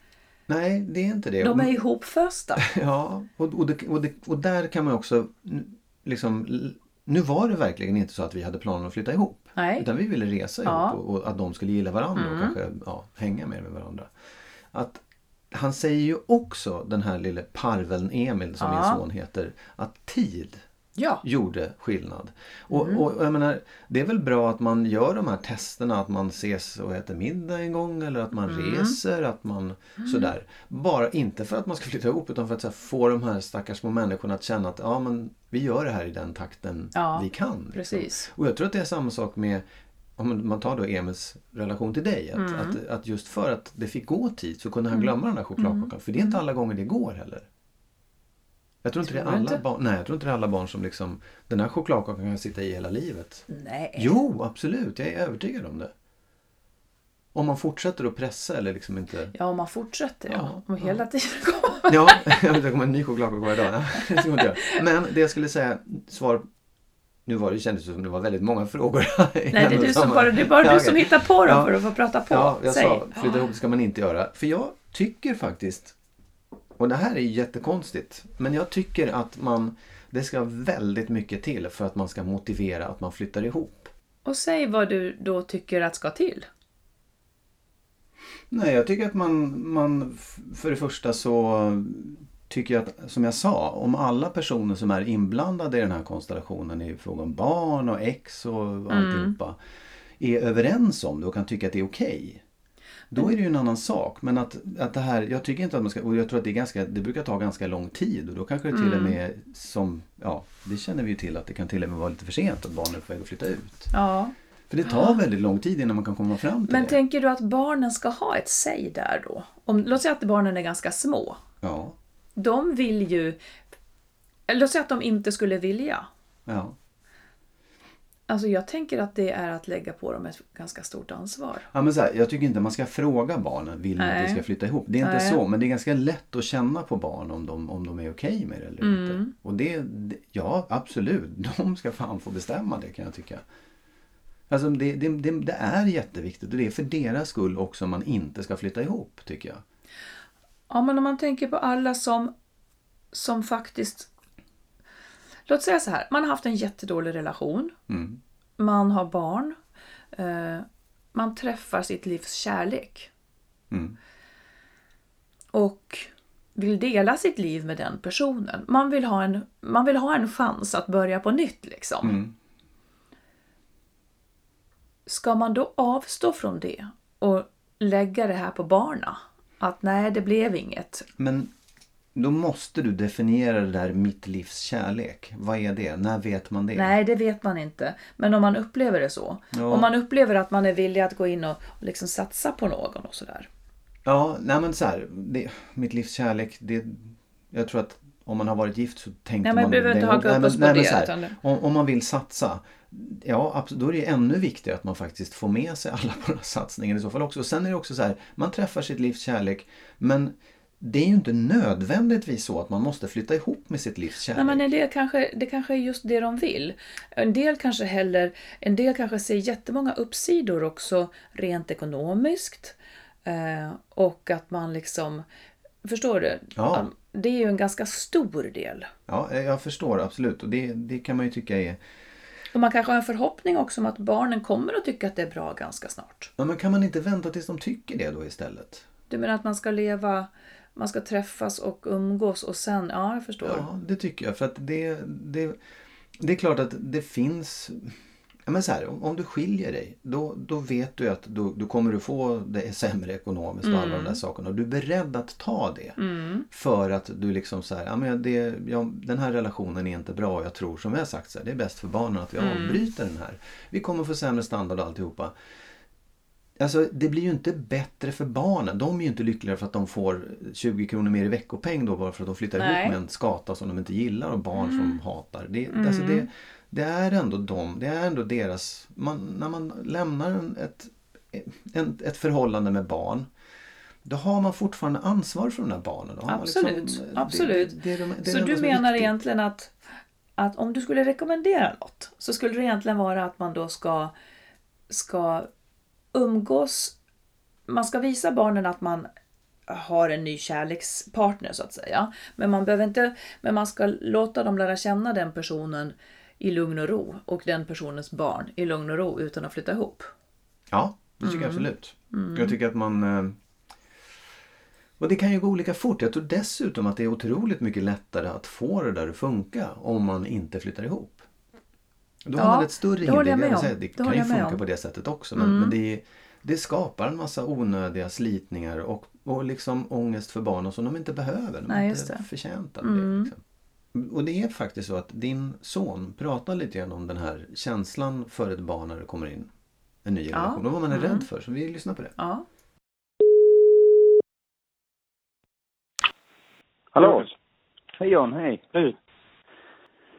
Nej, det är inte det. De är ihopfösta. (laughs) Ja, och, och, det, och, det, och där kan man också mm, liksom nu var det verkligen inte så att vi hade planen att flytta ihop. Nej. Utan vi ville resa Ja. ihop och, och att de skulle gilla varandra och kanske ja, hänga mer med varandra. Att han säger ju också, den här lille parveln Emil som Ja. min son heter, att tid Ja. gjorde skillnad. Och, Mm. och jag menar, det är väl bra att man gör de här testerna, att man ses och äter middag en gång eller att man Mm. reser, att man sådär. Bara inte för att man ska flytta ihop utan för att här, få de här stackars små människorna att känna att ja, men vi gör det här i den takten Ja, vi kan. liksom. precis. Och jag tror att det är samma sak med om man tar då Emils relation till dig. Att, Mm. att, att just för att det fick gå tid så kunde han glömma den här chokladkakan. För det är inte alla gånger det går heller. Jag tror inte det är Tror alla barn, nej, jag tror inte det alla barn som liksom Den här chokladkakan kan sitta i hela livet. Nej. Jo, absolut. Jag är övertygad om det. Om man fortsätter att pressa eller liksom inte... Ja, om man fortsätter ja. Ja, ja. hela tiden kommer. Ja, det kommer en ny chokladkaka varje dag. Ja, (laughs) det inte. Men det jag skulle säga, svar... Nu var det, kändes det som det var väldigt många frågor. (laughs) Nej, det är du som bara, det är bara du som hittar på dem Ja. för att få prata på. Ja, jag Säg. sa flytta ihop ska man inte göra. För jag tycker faktiskt, och det här är jättekonstigt, men jag tycker att man, det ska väldigt mycket till för att man ska motivera att man flyttar ihop. Och säg vad du då tycker att ska till. Nej, jag tycker att man, man för det första så tycker jag att, som jag sa, om alla personer som är inblandade i den här konstellationen i fråga om barn och ex och alltihopa är överens om det och kan tycka att det är okej. Då är det ju en annan sak. Men att, att det här, jag tycker inte att man ska, och jag tror att det, är ganska, det brukar ta ganska lång tid och då kanske det till och med som, ja, det känner vi ju till att det kan till och med vara lite för sent att barnen är på väg att flytta ut. Ja. För det tar väldigt lång tid innan man kan komma fram till Men det. tänker du att barnen ska ha ett säg där då? Om, låt säga att barnen är ganska små. Ja, De vill ju... Låt säga att de inte skulle vilja. ja. Alltså jag tänker att det är att lägga på dem ett ganska stort ansvar. Ja, men så här, jag tycker inte man ska fråga barnen, vill ni att vi ska flytta ihop? Det är inte Nej. så, men det är ganska lätt att känna på barn om de, om de är okej med det eller Mm. inte. Och det, det, ja absolut, (laughs) de ska fan få bestämma det kan jag tycka. Alltså det, det, det, det är jätteviktigt och det är för deras skull också man inte ska flytta ihop tycker jag. Ja, men om man tänker på alla som, som faktiskt... Låt säga så här, man har haft en jättedålig relation. Mm. Man har barn. Eh, man träffar sitt livs kärlek. Mm. Och vill dela sitt liv med den personen. Man vill ha en, man vill ha en chans att börja på nytt liksom. Mm. Ska man då avstå från det och lägga det här på barna? Att nej, det blev inget. Men då måste du definiera det där mitt livs kärlek. Vad är det? När vet man det? Nej, det vet man inte. Men om man upplever det så. Ja. Om man upplever att man är villig att gå in och och liksom satsa på någon och sådär. Ja, nej men så här, det, mitt livs kärlek, det, jag tror att om man har varit gift så tänkte Nej, men man... vi behöver inte haka nej, upp men- oss på nej, men det, här, det- om, om man vill satsa, ja absolut, då är det ännu viktigare att man faktiskt får med sig alla på den här satsningen i så fall också. Och sen är det också så här, man träffar sitt livs kärlek, men det är ju inte nödvändigtvis så att man måste flytta ihop med sitt livs kärlek. Nej, men en del kanske, det kanske är just det de vill. En del kanske heller, en del kanske ser jättemånga uppsidor också rent ekonomiskt. Eh, och att man liksom, förstår du? Ja. Det är ju en ganska stor del. Ja, jag förstår absolut och det, det kan man ju tycka är... Och man kanske har en förhoppning också om att barnen kommer att tycka att det är bra ganska snart. Ja, men kan man inte vänta tills de tycker det då istället? Du menar att man ska leva, man ska träffas och umgås och sen, ja jag förstår. Ja, det tycker jag. För att det, det, det är klart att det finns... Ja, men så här, om, om du skiljer dig, då, då vet du att då, då kommer du få det sämre ekonomiskt och alla de där sakerna. Och du är beredd att ta det. För att du liksom så här, ja, men det, ja, den här relationen är inte bra. Jag tror som jag har sagt, så här, det är bäst för barnen att vi avbryter den här. Vi kommer få sämre standard och alltihopa. Alltså det blir ju inte bättre för barnen. De är ju inte lyckligare för att de får 20 kronor mer i veckopeng då bara för att de flyttar Nej. ihop med en skata som de inte gillar och barn som hatar. Det, alltså det, det är ändå de, det är ändå deras... Man, när man lämnar en, ett, en, ett förhållande med barn då har man fortfarande ansvar för de där barnen. Man Absolut, liksom- absolut. Det, det, det, Så du menar viktigt. egentligen att, att om du skulle rekommendera något så skulle det egentligen vara att man då ska, ska umgås, man ska visa barnen att man har en ny kärlekspartner så att säga. Men man behöver inte, men man ska låta dem lära känna den personen i lugn och ro och den personens barn i lugn och ro utan att flytta ihop. Ja, det tycker jag absolut. Jag tycker att man... eh, Och det kan ju gå olika fort. Jag tror dessutom att det är otroligt mycket lättare att få det där att funka om man inte flyttar ihop. Då Ja, har man ett större säga, Det Det kan ju funka om. på det sättet också. Men, men det, är- det skapar en massa onödiga slitningar och, och liksom ångest för barnen som de inte behöver. De är Nej, inte det. Mm. förtjänta av det. Liksom. Och det är faktiskt så att din son pratar lite grann om den här känslan för ett barn när det kommer in en ny Ja. Mm. relation. Och vad man är rädd för. Så vi lyssnar på det. Ja. Hallå? Hej John, hej. Hej.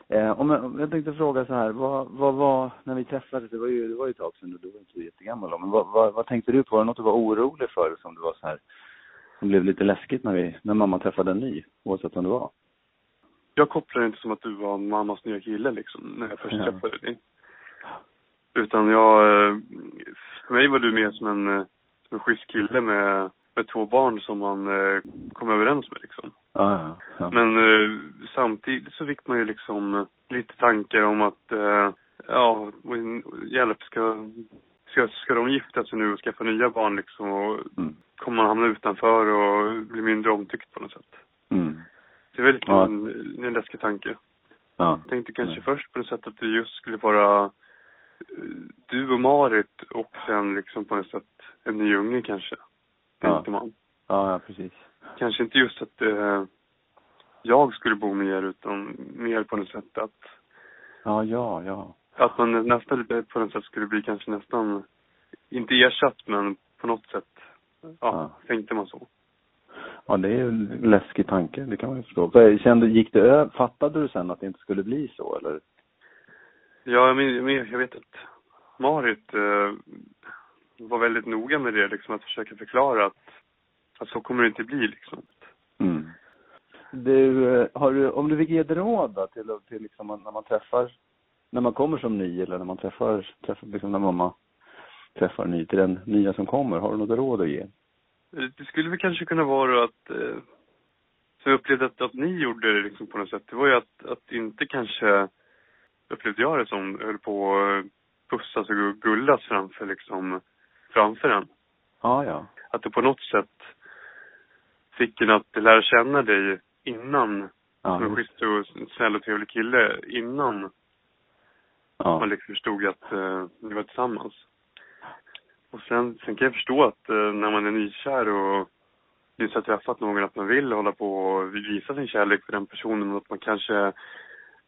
Eh, om jag, om jag tänkte fråga så här, vad, vad var, när vi träffades, det var ju, det var ju ett tag sedan och du var inte så jättegammal då, men vad, vad, vad tänkte du på? Var det något du var orolig för som du var så här, som blev lite läskigt när vi, när mamma träffade en ny, oavsett vem det var? Jag kopplar det inte som att du var mammas nya kille liksom, när jag först Ja. träffade dig. Utan jag, eh, för mig var du mer som en, eh, som en schysst kille med, med två barn som man eh, kom överens med liksom. Ja, ja, ja. Men eh, samtidigt så fick man ju liksom eh, lite tankar om att, eh, ja, hjälp, ska, ska, ska de gifta sig nu och skaffa nya barn liksom och Mm. kommer man hamna utanför och bli mindre omtyckt på något sätt. Mm. Det är väldigt Ja. en, en läskig tanke. Ja. Jag tänkte kanske först på det sättet att det just skulle vara eh, du och Marit och sen liksom på något sätt en ny unge kanske. Ja. Tänkte man. Ja, ja, precis. Kanske inte just att eh, jag skulle bo med er utan mer på något sätt att, Ja, ja, ja. att man nästan på något sätt skulle bli kanske nästan, inte ersatt men på något sätt, ja, Ja. tänkte man så. Ja, det är ju en läskig tanke, det kan man ju förstå. För Kände, gick det fattade du sen att det inte skulle bli så eller? Ja, men, men jag vet att Marit eh, var väldigt noga med det, liksom att försöka förklara att, att så kommer det inte bli liksom. Mm. Du, eh, har du, om du fick ge ett råd då till, till liksom när man träffar, när man kommer som ny eller när man träffar, träffar liksom när mamma träffar ny till den nya som kommer, har du något råd att ge? Det skulle väl kanske kunna vara att, eh, som jag upplevde att, att ni gjorde det liksom på något sätt, det var ju att, att inte kanske, upplevde jag det som, höll på att pussas och gullas framför liksom, framför en. Ja, ja. Att det på något sätt fick en att lära känna dig innan, Ja, som en schysst och snäll och trevlig kille, innan man ja. liksom förstod att eh, ni var tillsammans. Och sen, sen kan jag förstå att eh, när man är nykär och just har träffat någon att man vill hålla på och visa sin kärlek för den personen och att man kanske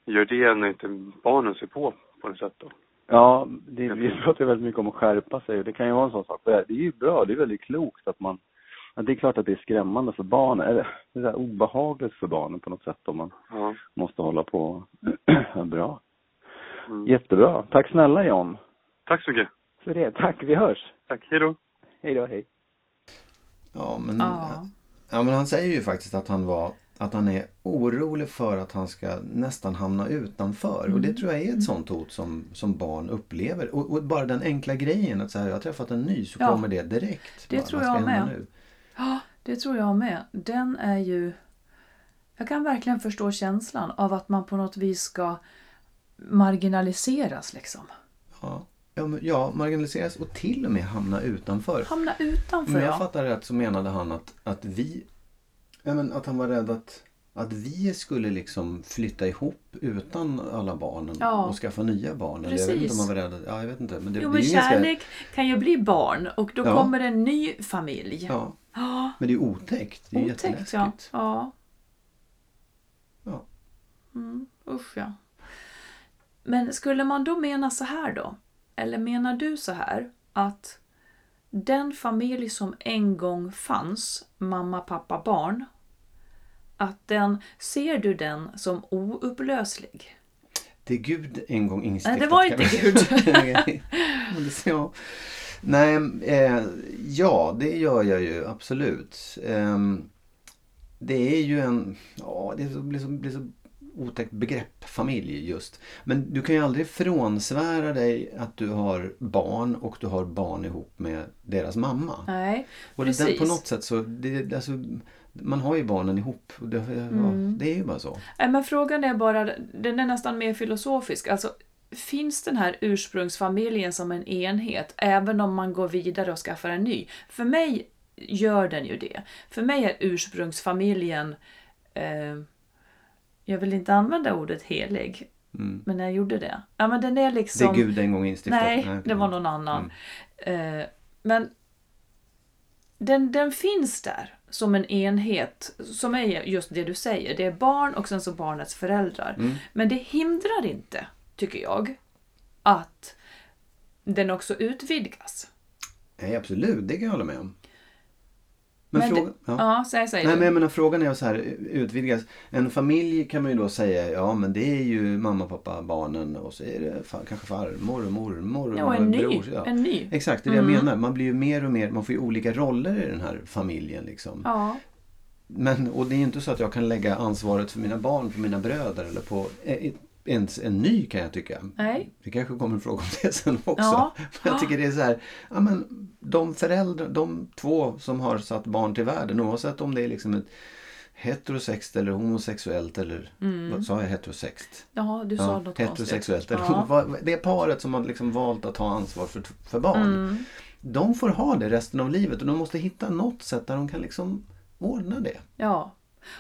gör det när inte barnen ser på på något sätt då. Ja, det, vi pratar ju väldigt mycket om att skärpa sig och det kan ju vara en sån sak. Det är ju bra, det är väldigt klokt att man Ja, det är klart att det är skrämmande för barnen, eller det är obehagligt för barnen på något sätt om man Ja. måste hålla på. (clears throat) Bra. Mm. Jättebra. Tack snälla John. Tack så mycket. För det. Tack, vi hörs. Tack, hej då. Hej då, hej. Ja, men, Ja. ja, men han säger ju faktiskt att han var att han är orolig för att han ska nästan hamna utanför. Och det tror jag är ett sånt hot som, som barn upplever. Och, och bara den enkla grejen att så här, jag har träffat en ny så Ja. kommer det direkt. Det Bara, tror jag med. Nu? Ja, det tror jag med. Den är ju... Jag kan verkligen förstå känslan av att man på något vis ska marginaliseras liksom. Ja. Ja, marginaliseras och till och med hamna utanför. Hamna utanför Om jag ja. fattar rätt så menade han att, att vi... Ja, men att han var rädd att, att vi skulle liksom flytta ihop utan alla barnen Ja. och skaffa nya barn. Eller jag vet inte om Precis. han var rädd Ja, jag vet inte. Men det, Jo men kärlek kan ju bli barn och då Ja. kommer en ny familj. Ja, Ja, men det är otäckt. Det är otäckt jätteläskigt. ja. Ja. Mm, usch ja. Men skulle man då mena så här då? Eller menar du så här att den familj som en gång fanns, mamma, pappa, barn, att den, ser du den som oupplöslig? Det Gud en gång instiftat. Nej, det var inte Gud. (laughs) Ja. Nej, eh, ja det gör jag ju absolut. Ehm, det är ju en, ja det är blir så, blir så otäckt begrepp, familj just. Men du kan ju aldrig frånsvära dig att du har barn och du har barn ihop med deras mamma. Nej, Och precis. på något sätt så, det, alltså, man har ju barnen ihop. Det, ja, Mm. det är ju bara så. Nej, men frågan är bara, den är nästan mer filosofisk. Alltså, finns den här ursprungsfamiljen som en enhet även om man går vidare och skaffar en ny? För mig gör den ju det. För mig är ursprungsfamiljen, eh, jag vill inte använda ordet helig, Mm. men jag gjorde det. Ja, men den är Det liksom... Gud en gång instiftat. Nej, det var någon annan. Eh, men den, den finns där som en enhet, som är just det du säger. Det är barn och sen så barnets föräldrar. Mm. Men det hindrar inte, tycker jag, att den också utvidgas. Nej, absolut. Det kan jag hålla med om. Men, Men frågan... Ja. ja, säg, säg Nej, du. men jag menar, frågan är så här, utvidgas. En familj kan man ju då säga, ja men det är ju mamma, pappa, barnen och så är det fa- kanske farmor och mormor och Ja, en ny. bror. Ja. En ny. Exakt, det är det Mm. jag menar. Man blir ju mer och mer, man får ju olika roller i den här familjen liksom. Ja, Men, och det är ju inte så att jag kan lägga ansvaret för mina barn på mina bröder eller på eh, ens en ny kan jag tycka. nej. Vi kanske kommer en fråga om det sen också. Ja. Men (laughs) jag tycker det är så här, ja men de föräldrar, de två som har satt barn till världen oavsett om det är liksom ett heterosext eller homosexuellt eller vad sa jag heterosext? Ja, du sa Ja, något heterosexuellt. Eller, Ja. (laughs) Det paret som har liksom valt att ta ansvar för, för barn. Mm. De får ha det resten av livet och de måste hitta något sätt där de kan liksom ordna det. Ja.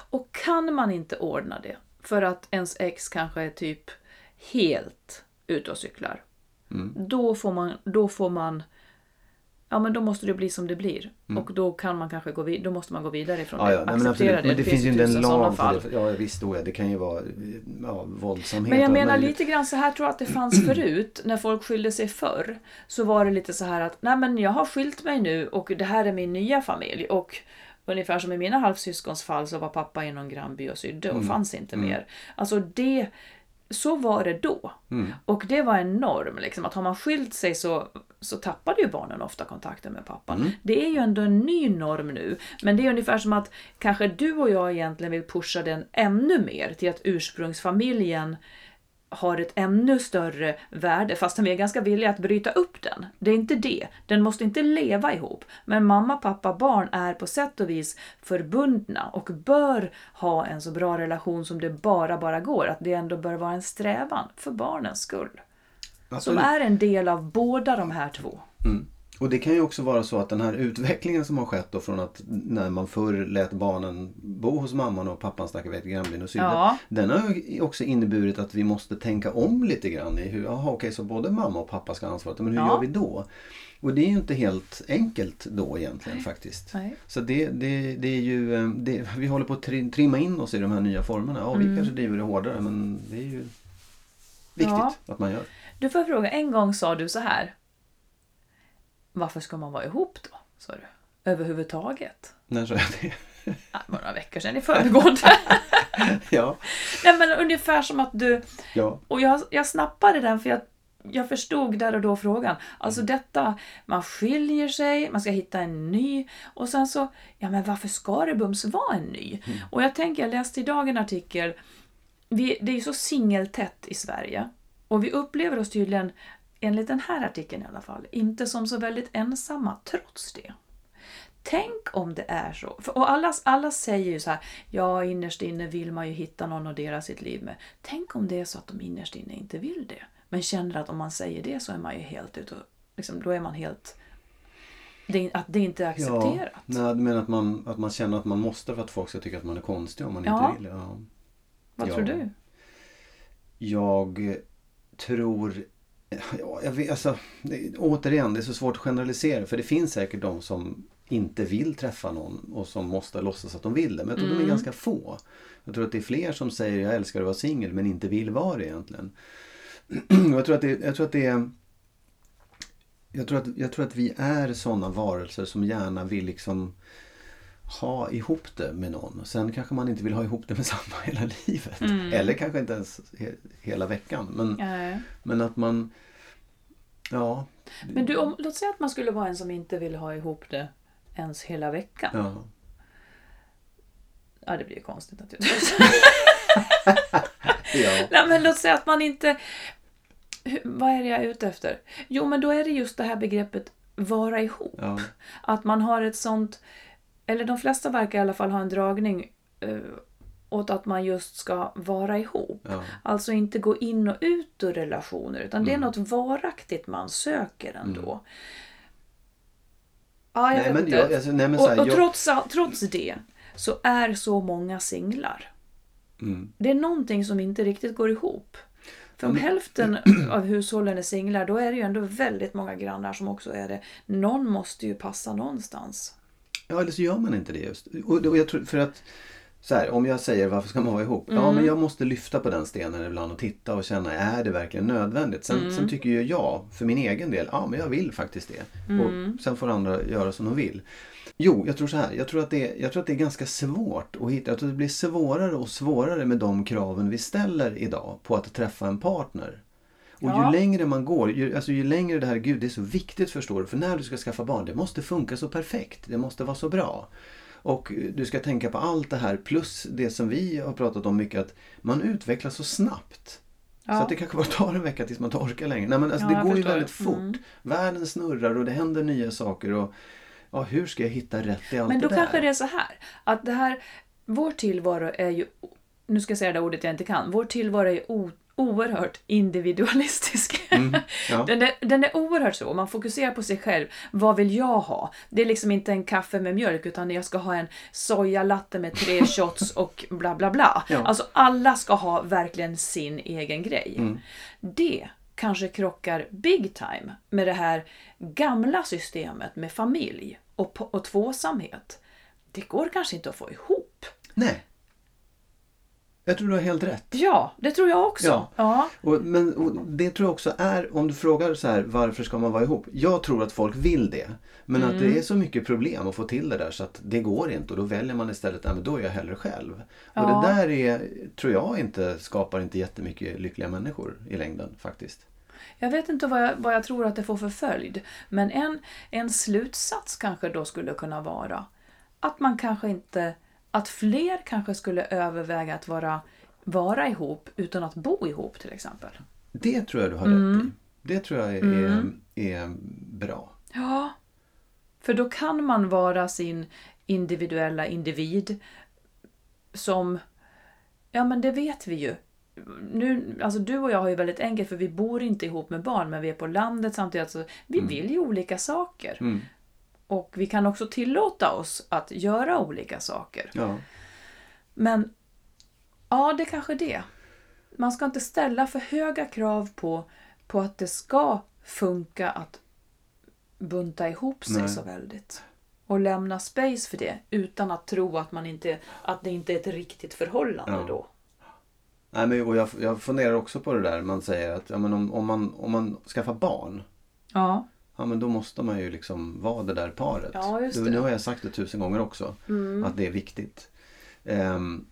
Och kan man inte ordna det för att ens ex kanske är typ helt ute och cyklar. Mm. Då får man, då får man Ja men då måste det bli som det blir. Mm. Och då kan man kanske gå vidare, då måste man gå vidare ifrån Ja, det. ja, nej, men, Acceptera absolut. men det finns ju inte en lag för det. Ja visst, då, ja, det kan ju vara ja, våldsamhet. Men jag menar lite grann så här tror jag att det fanns (clears throat) förut, när folk skilde sig förr. Så var det lite så här att, nej men jag har skilt mig nu och det här är min nya familj. Och ungefär som i mina halvsyskons fall så var pappa i någon grannby och sydde och Mm. fanns inte mer. Alltså det, så var det då. Mm. Och det var en norm, liksom, att har man skilt sig så, så tappade ju barnen ofta kontakten med pappan. Mm. Det är ju ändå en ny norm nu. Men det är ungefär som att kanske du och jag egentligen vill pusha den ännu mer till att ursprungsfamiljen har ett ännu större värde fastän vi är ganska villiga att bryta upp den. Det är inte det. Den måste inte leva ihop. Men mamma, pappa, barn är på sätt och vis förbundna och bör ha en så bra relation som det bara, bara går. Att det ändå bör vara en strävan för barnens skull. Som Absolut. är en del av båda de här två. Mm. Och det kan ju också vara så att den här utvecklingen som har skett då från att när man förr lät barnen bo hos mamman och pappan stack iväg till grannbyn och sydde. Ja. Den har ju också inneburit att vi måste tänka om lite grann i hur, jaha okej så både mamma och pappa ska ha ansvaret, men hur Ja. gör vi då? Och det är ju inte helt enkelt då egentligen faktiskt. Nej. Så det, det, det är ju, eh, det, vi håller på att tri- trimma in oss i de här nya formerna. Ja, vi Mm. kanske driver det hårdare men det är ju viktigt Ja. att man gör. Du får fråga, en gång sa du så här. Varför ska man vara ihop då? Sa du. Överhuvudtaget. När sa jag det? (laughs) Ja, Det var några veckor sedan i föregående. (laughs) ja. Nej, men ungefär som att du... ja. Och jag, jag snappade den för jag, jag förstod där och då frågan. Alltså detta, man skiljer sig, man ska hitta en ny och sen så, ja men varför ska det bums vara en ny? Och jag tänker, jag läste idag en artikel, vi, det är ju så singeltätt i Sverige och vi upplever oss tydligen, enligt den här artikeln i alla fall, inte som så väldigt ensamma trots det. Tänk om det är så. För, och alla, alla säger ju så här, ja innerst inne vill man ju hitta någon att dela sitt liv med. Tänk om det är så att de innerst inne inte vill det. Men känner att om man säger det så är man ju helt ute och liksom, då är man helt... Det, att det inte är accepterat. Ja, nej, du menar att man, att man känner att man måste för att folk ska tycka att man är konstig om man Ja. inte vill? Ja. Vad ja. tror du? Jag tror... Ja, jag vet, alltså, det, återigen, det är så svårt att generalisera för det finns säkert de som inte vill träffa någon och som måste låtsas att de vill det. Men jag tror de är Mm. ganska få. Jag tror att det är fler som säger jag älskar att vara singel men inte vill vara det egentligen. (clears throat) jag tror att det, jag tror att det är... Jag tror, att, jag tror att vi är sådana varelser som gärna vill liksom ha ihop det med någon. Sen kanske man inte vill ha ihop det med (laughs) samma hela livet. Mm. Eller kanske inte ens he, hela veckan. Men, Nej. men att man... Ja. Men du, om, låt säga att man skulle vara en som inte vill ha ihop det ens hela veckan. Ja. Ja, det blir ju konstigt naturligtvis. (laughs) ja. Nej, men låt säga att man inte... Vad är det jag är ute efter? Jo, men då är det just det här begreppet vara ihop. ja. Att man har ett sånt... Eller de flesta verkar i alla fall ha en dragning eh, åt att man just ska vara ihop. ja. Alltså inte gå in och ut ur relationer, utan det är Mm. något varaktigt man söker ändå. Ja, jag Nej men, jag, alltså, nej, men och här, och jag, trots, trots det så är så många singlar. mm, Det är någonting som inte riktigt går ihop. För om men- hälften (clears throat) av hushållen är singlar, då är det ju ändå väldigt många grannar som också är det. Någon måste ju passa någonstans. Ja, eller så gör man inte det just. Och, jag tror, för att så här, om jag säger varför ska man vara ihop? Ja Mm. men jag måste lyfta på den stenen ibland och titta och känna är det verkligen nödvändigt? Sen, Mm. sen tycker ju jag för min egen del, ja men jag vill faktiskt det. Mm. Och sen får andra göra som de vill. Jo, jag tror så här. Jag tror, att det, jag tror att det är ganska svårt att hitta. Jag tror att det blir svårare och svårare med de kraven vi ställer idag på att träffa en partner. Och Ja. ju längre man går, ju, alltså ju längre det här, gud det är så viktigt förstår du. För när du ska skaffa barn, det måste funka så perfekt. Det måste vara så bra. Och du ska tänka på allt det här plus det som vi har pratat om mycket att man utvecklas så snabbt. Ja. Så att det kanske bara tar en vecka tills man inte orkar längre. Nej men alltså Ja, det går ju väldigt fort. Mm. Världen snurrar och det händer nya saker. Och ja, hur ska jag hitta rätt i allt Men då det där? kanske det är så här, att det här, vår tillvaro är ju, nu ska jag säga det ordet jag inte kan, vår tillvaro är o, oerhört individualistisk. Mm, ja. (laughs) Den, är, den är oerhört så, man fokuserar på sig själv. Vad vill jag ha? Det är liksom inte en kaffe med mjölk utan jag ska ha en sojalatte med tre (laughs) shots och bla bla bla. Ja. Alltså alla ska ha verkligen sin egen grej. Mm. Det kanske krockar big time med det här gamla systemet med familj och, och tvåsamhet. Det går kanske inte att få ihop. Nej. Jag tror du har helt rätt. Ja, det tror jag också. Ja. Ja. Och, men och det tror jag också är, om du frågar så här, varför ska man vara ihop? Jag tror att folk vill det. Men att Mm. det är så mycket problem att få till det där så att det går inte och då väljer man istället, men då är jag hellre själv. Och Ja. det där är, tror jag inte skapar inte jättemycket lyckliga människor i längden faktiskt. Jag vet inte vad jag, vad jag tror att det får för följd. Men en, en slutsats kanske då skulle kunna vara att man kanske inte, att fler kanske skulle överväga att vara, vara ihop utan att bo ihop till exempel. Det tror jag du har Mm. rätt i. Det tror jag är, är, är bra. Ja, för då kan man vara sin individuella individ som, ja men det vet vi ju, nu, alltså du och jag har ju väldigt enkelt för vi bor inte ihop med barn men vi är på landet samtidigt. Så vi vill ju olika saker. Mm. Och vi kan också tillåta oss att göra olika saker. Ja. Men ja, det är kanske det. Man ska inte ställa för höga krav på, på att det ska funka att bunta ihop sig Nej. så väldigt. Och lämna space för det utan att tro att, man inte, att det inte är ett riktigt förhållande Ja. då. Nej, men, och jag, jag funderar också på det där man säger att ja, men om, om, man, om man skaffar barn Ja, Ja men då måste man ju liksom vara det där paret. Ja, just det. Nu har jag sagt det tusen gånger också. Mm. Att det är viktigt. Ehm,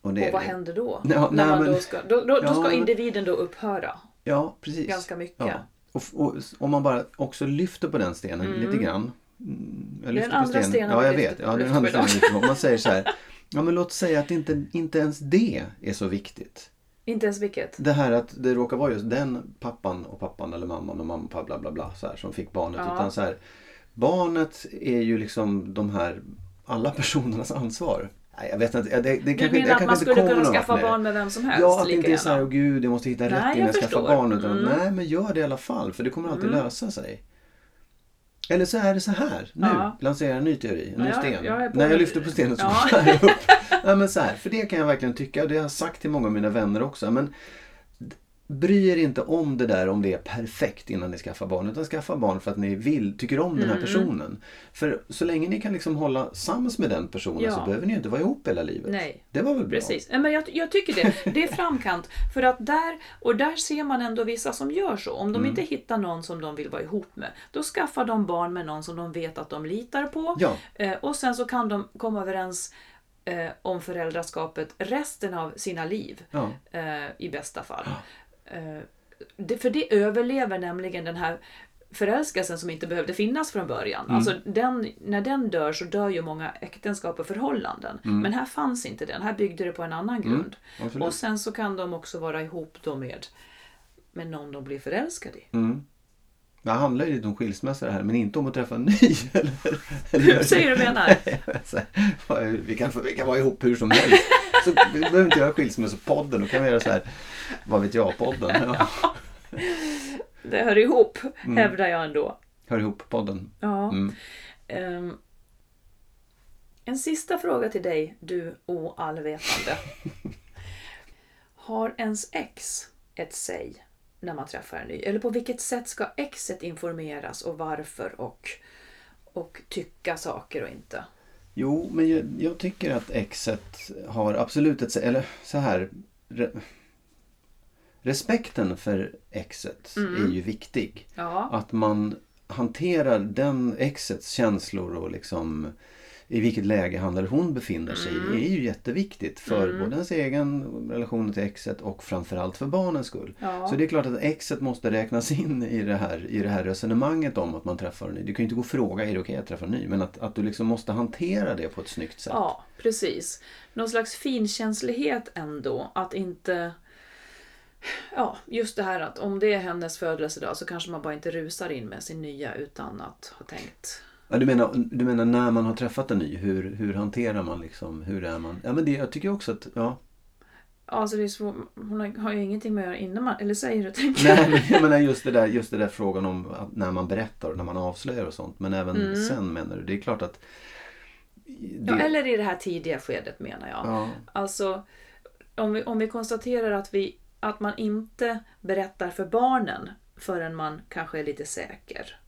och det, och vad händer då? Ja, När nej, man men- då ska, då, då, då Ja, ska individen då upphöra Ja, precis. ganska mycket. Ja. Och, och om man bara också lyfter på den stenen Mm. lite grann. Mm, Jag den lyfter andra stenen Ja, vi jag vet. Ja, det den andra stenen. Man säger så här. Ja, men låt säga att inte, inte ens det är så viktigt. Inte ens vilket. Det här att det råkar vara just den pappan och pappan eller mamman och mamma bla bla bla så här, som fick barnet. Ja. Utan så här, barnet är ju liksom de här alla personernas ansvar. Nej, jag vet inte. Det, det, Du kanske, menar att man skulle kunna skaffa med barn med vem som helst? Ja, att det inte är så här, gärna. åh gud, jag måste hitta rätt Nej, innan jag jag skaffar barn. Utan, Mm. Nej, men gör det i alla fall, för det kommer alltid Mm. lösa sig. Eller så är det så här, nu, Ja. lanserar en ny teori, en ny Ja, jag- sten. jag När jag lyfter på stenen så Ja. jag upp. (laughs) Nej, men så här, för det kan jag verkligen tycka, och det har jag sagt till många av mina vänner också. Men bry er inte om det där om det är perfekt innan ni skaffar barn. Utan skaffa barn för att ni vill, tycker om den här Mm. personen. För så länge ni kan liksom hålla sams med den personen Ja. så behöver ni inte vara ihop hela livet. Nej. Det var väl bra? Precis. Men jag, jag tycker det. Det är framkant. För att där, och där ser man ändå vissa som gör så. Om de Mm. inte hittar någon som de vill vara ihop med, då skaffar de barn med någon som de vet att de litar på. Ja. Eh, och sen så kan de komma överens eh, om föräldraskapet resten av sina liv. Ja. eh, i bästa fall. Eh, det, för det överlever nämligen den här förälskelsen som inte behövde finnas från början. Mm. Alltså den, när den dör så dör ju många äktenskap och förhållanden. Men här fanns inte den, här byggde det på en annan grund. Mm. och sen så kan de också vara ihop då med, med någon de blir förälskade i. Mm. Det handlar ju lite om skilsmässa det här, men inte om att träffa en ny. (laughs) Eller, eller, Hur säger du menar? (laughs) Vi, kan, vi kan vara ihop hur som helst. Så vi behöver inte göra skilsmässopodden. Då kan vi göra så här, vad vet jag-podden. (laughs) Ja. Det hör ihop, Mm. hävdar jag ändå. Hör ihop-podden. Ja. Mm. Ehm, en sista fråga till dig, du oallvetande. Har ens ex ett säg när man träffar en ny? Eller på vilket sätt ska exet informeras och varför och, och tycka saker och inte? Jo, men jag, jag tycker att exet har absolut ett... Eller så här. Re, respekten för exet Mm. är ju viktig. Ja, Att man hanterar den exets känslor och liksom i vilket läge han eller hon befinner sig Mm. är ju jätteviktigt för både ens egen relation till exet och framförallt för barnens skull. Ja. Så det är klart att exet måste räknas in i det här, i det här resonemanget om att man träffar en ny. Du kan ju inte gå och fråga, är det okej att träffa en ny? Men att, att du liksom måste hantera det på ett snyggt sätt. ja, precis. Någon slags finkänslighet ändå. Att inte... Ja, just det här att om det är hennes födelsedag så kanske man bara inte rusar in med sin nya utan att ha tänkt Ja, du, menar, du menar när man har träffat en ny, hur, hur hanterar man liksom, hur är man? Ja men det, jag tycker också att, ja. Alltså det är svårt. Hon har, ju ingenting med att göra innan man... Eller säger du, tänker Nej men jag menar just det där, just det där frågan om när man berättar och när man avslöjar och sånt. Men även Mm. sen menar du, det är klart att det, Ja, eller i det här tidiga skedet menar jag. ja, Alltså, om vi, om vi konstaterar att, vi, att man inte berättar för barnen förrän man kanske är lite säker.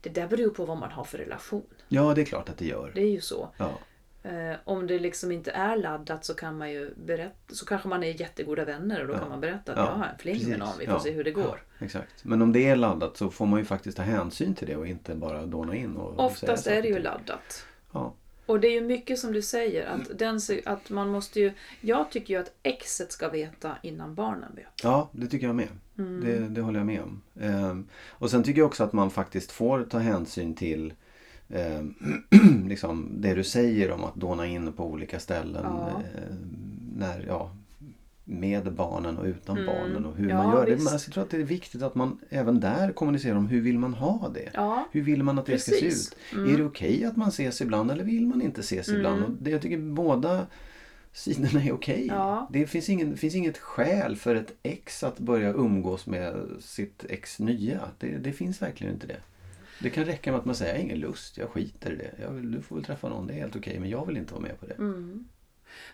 Det där beror på vad man har för relation. ja, det är klart att det gör. Det är ju så. Ja. Eh, om det liksom inte är laddat så kan man ju berätta, så kanske man är jättegoda vänner och då Ja. kan man berätta att Ja, jag har en fling med någon, vi får Ja. se hur det går. Exakt. Men om det är laddat så får man ju faktiskt ta hänsyn till det och inte bara dåna in och Oftast är det ju laddat. Ja. Och det är ju mycket som du säger, att, den, se- att man måste ju... Jag tycker ju att exet ska veta innan barnen vet. Ja, det tycker jag med. Mm. Det, det håller jag med om. Ehm, och sen tycker jag också att man faktiskt får ta hänsyn till ehm, (clears throat) liksom det du säger om att dåna in på olika ställen. Ja. ehm, när, ja, med barnen och utan Mm. barnen och hur Ja, man gör det. visst. Men alltså, jag tror att det är viktigt att man även där kommunicerar om hur vill man ha det? Ja, Hur vill man att det ska se ut? Mm. Är det okej att man ses ibland eller vill man inte ses ibland? Och det, jag tycker båda sidorna är okej. Ja. Det finns, ingen, finns inget skäl för ett ex att börja umgås med sitt ex nya. Det, det finns verkligen inte det. Det kan räcka med att man säger jag har ingen lust, jag skiter i det. Jag vill, du får väl träffa någon, det är helt okej men jag vill inte vara med på det. Mm.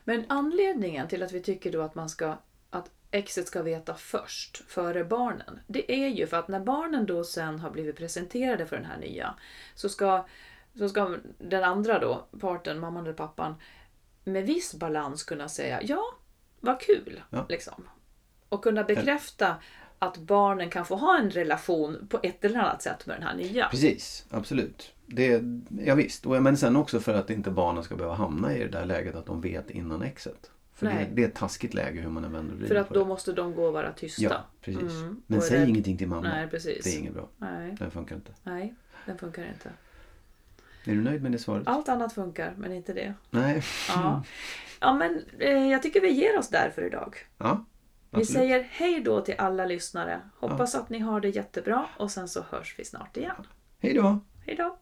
Men anledningen till att vi tycker då att man ska att exet ska veta först, före barnen, det är ju för att när barnen då sen har blivit presenterade för den här nya så ska, så ska den andra då, parten, mamman eller pappan, med viss balans kunna säga ja, vad kul. Ja. Liksom. Och kunna bekräfta att barnen kan få ha en relation på ett eller annat sätt med den här nya. Precis, absolut. Det, ja, visst. Och- Men sen också för att inte barnen ska behöva hamna i det där läget att de vet innan exet. För det, det är ett taskigt läge hur man än vänder och vrider För att då det. måste de gå och vara tysta. Ja, precis. Mm. Men säg rädd- ingenting till mamma. Nej, precis. Det är inget bra. Nej, Den funkar inte. nej, den funkar inte. Är du nöjd med det svaret? Allt annat funkar, men inte det. Nej. Ja, ja men eh, jag tycker vi ger oss där för idag. Ja, Vi absolut. säger hej då till alla lyssnare. Hoppas att ni har det jättebra och sen så hörs vi snart igen. Hej då! Hej då!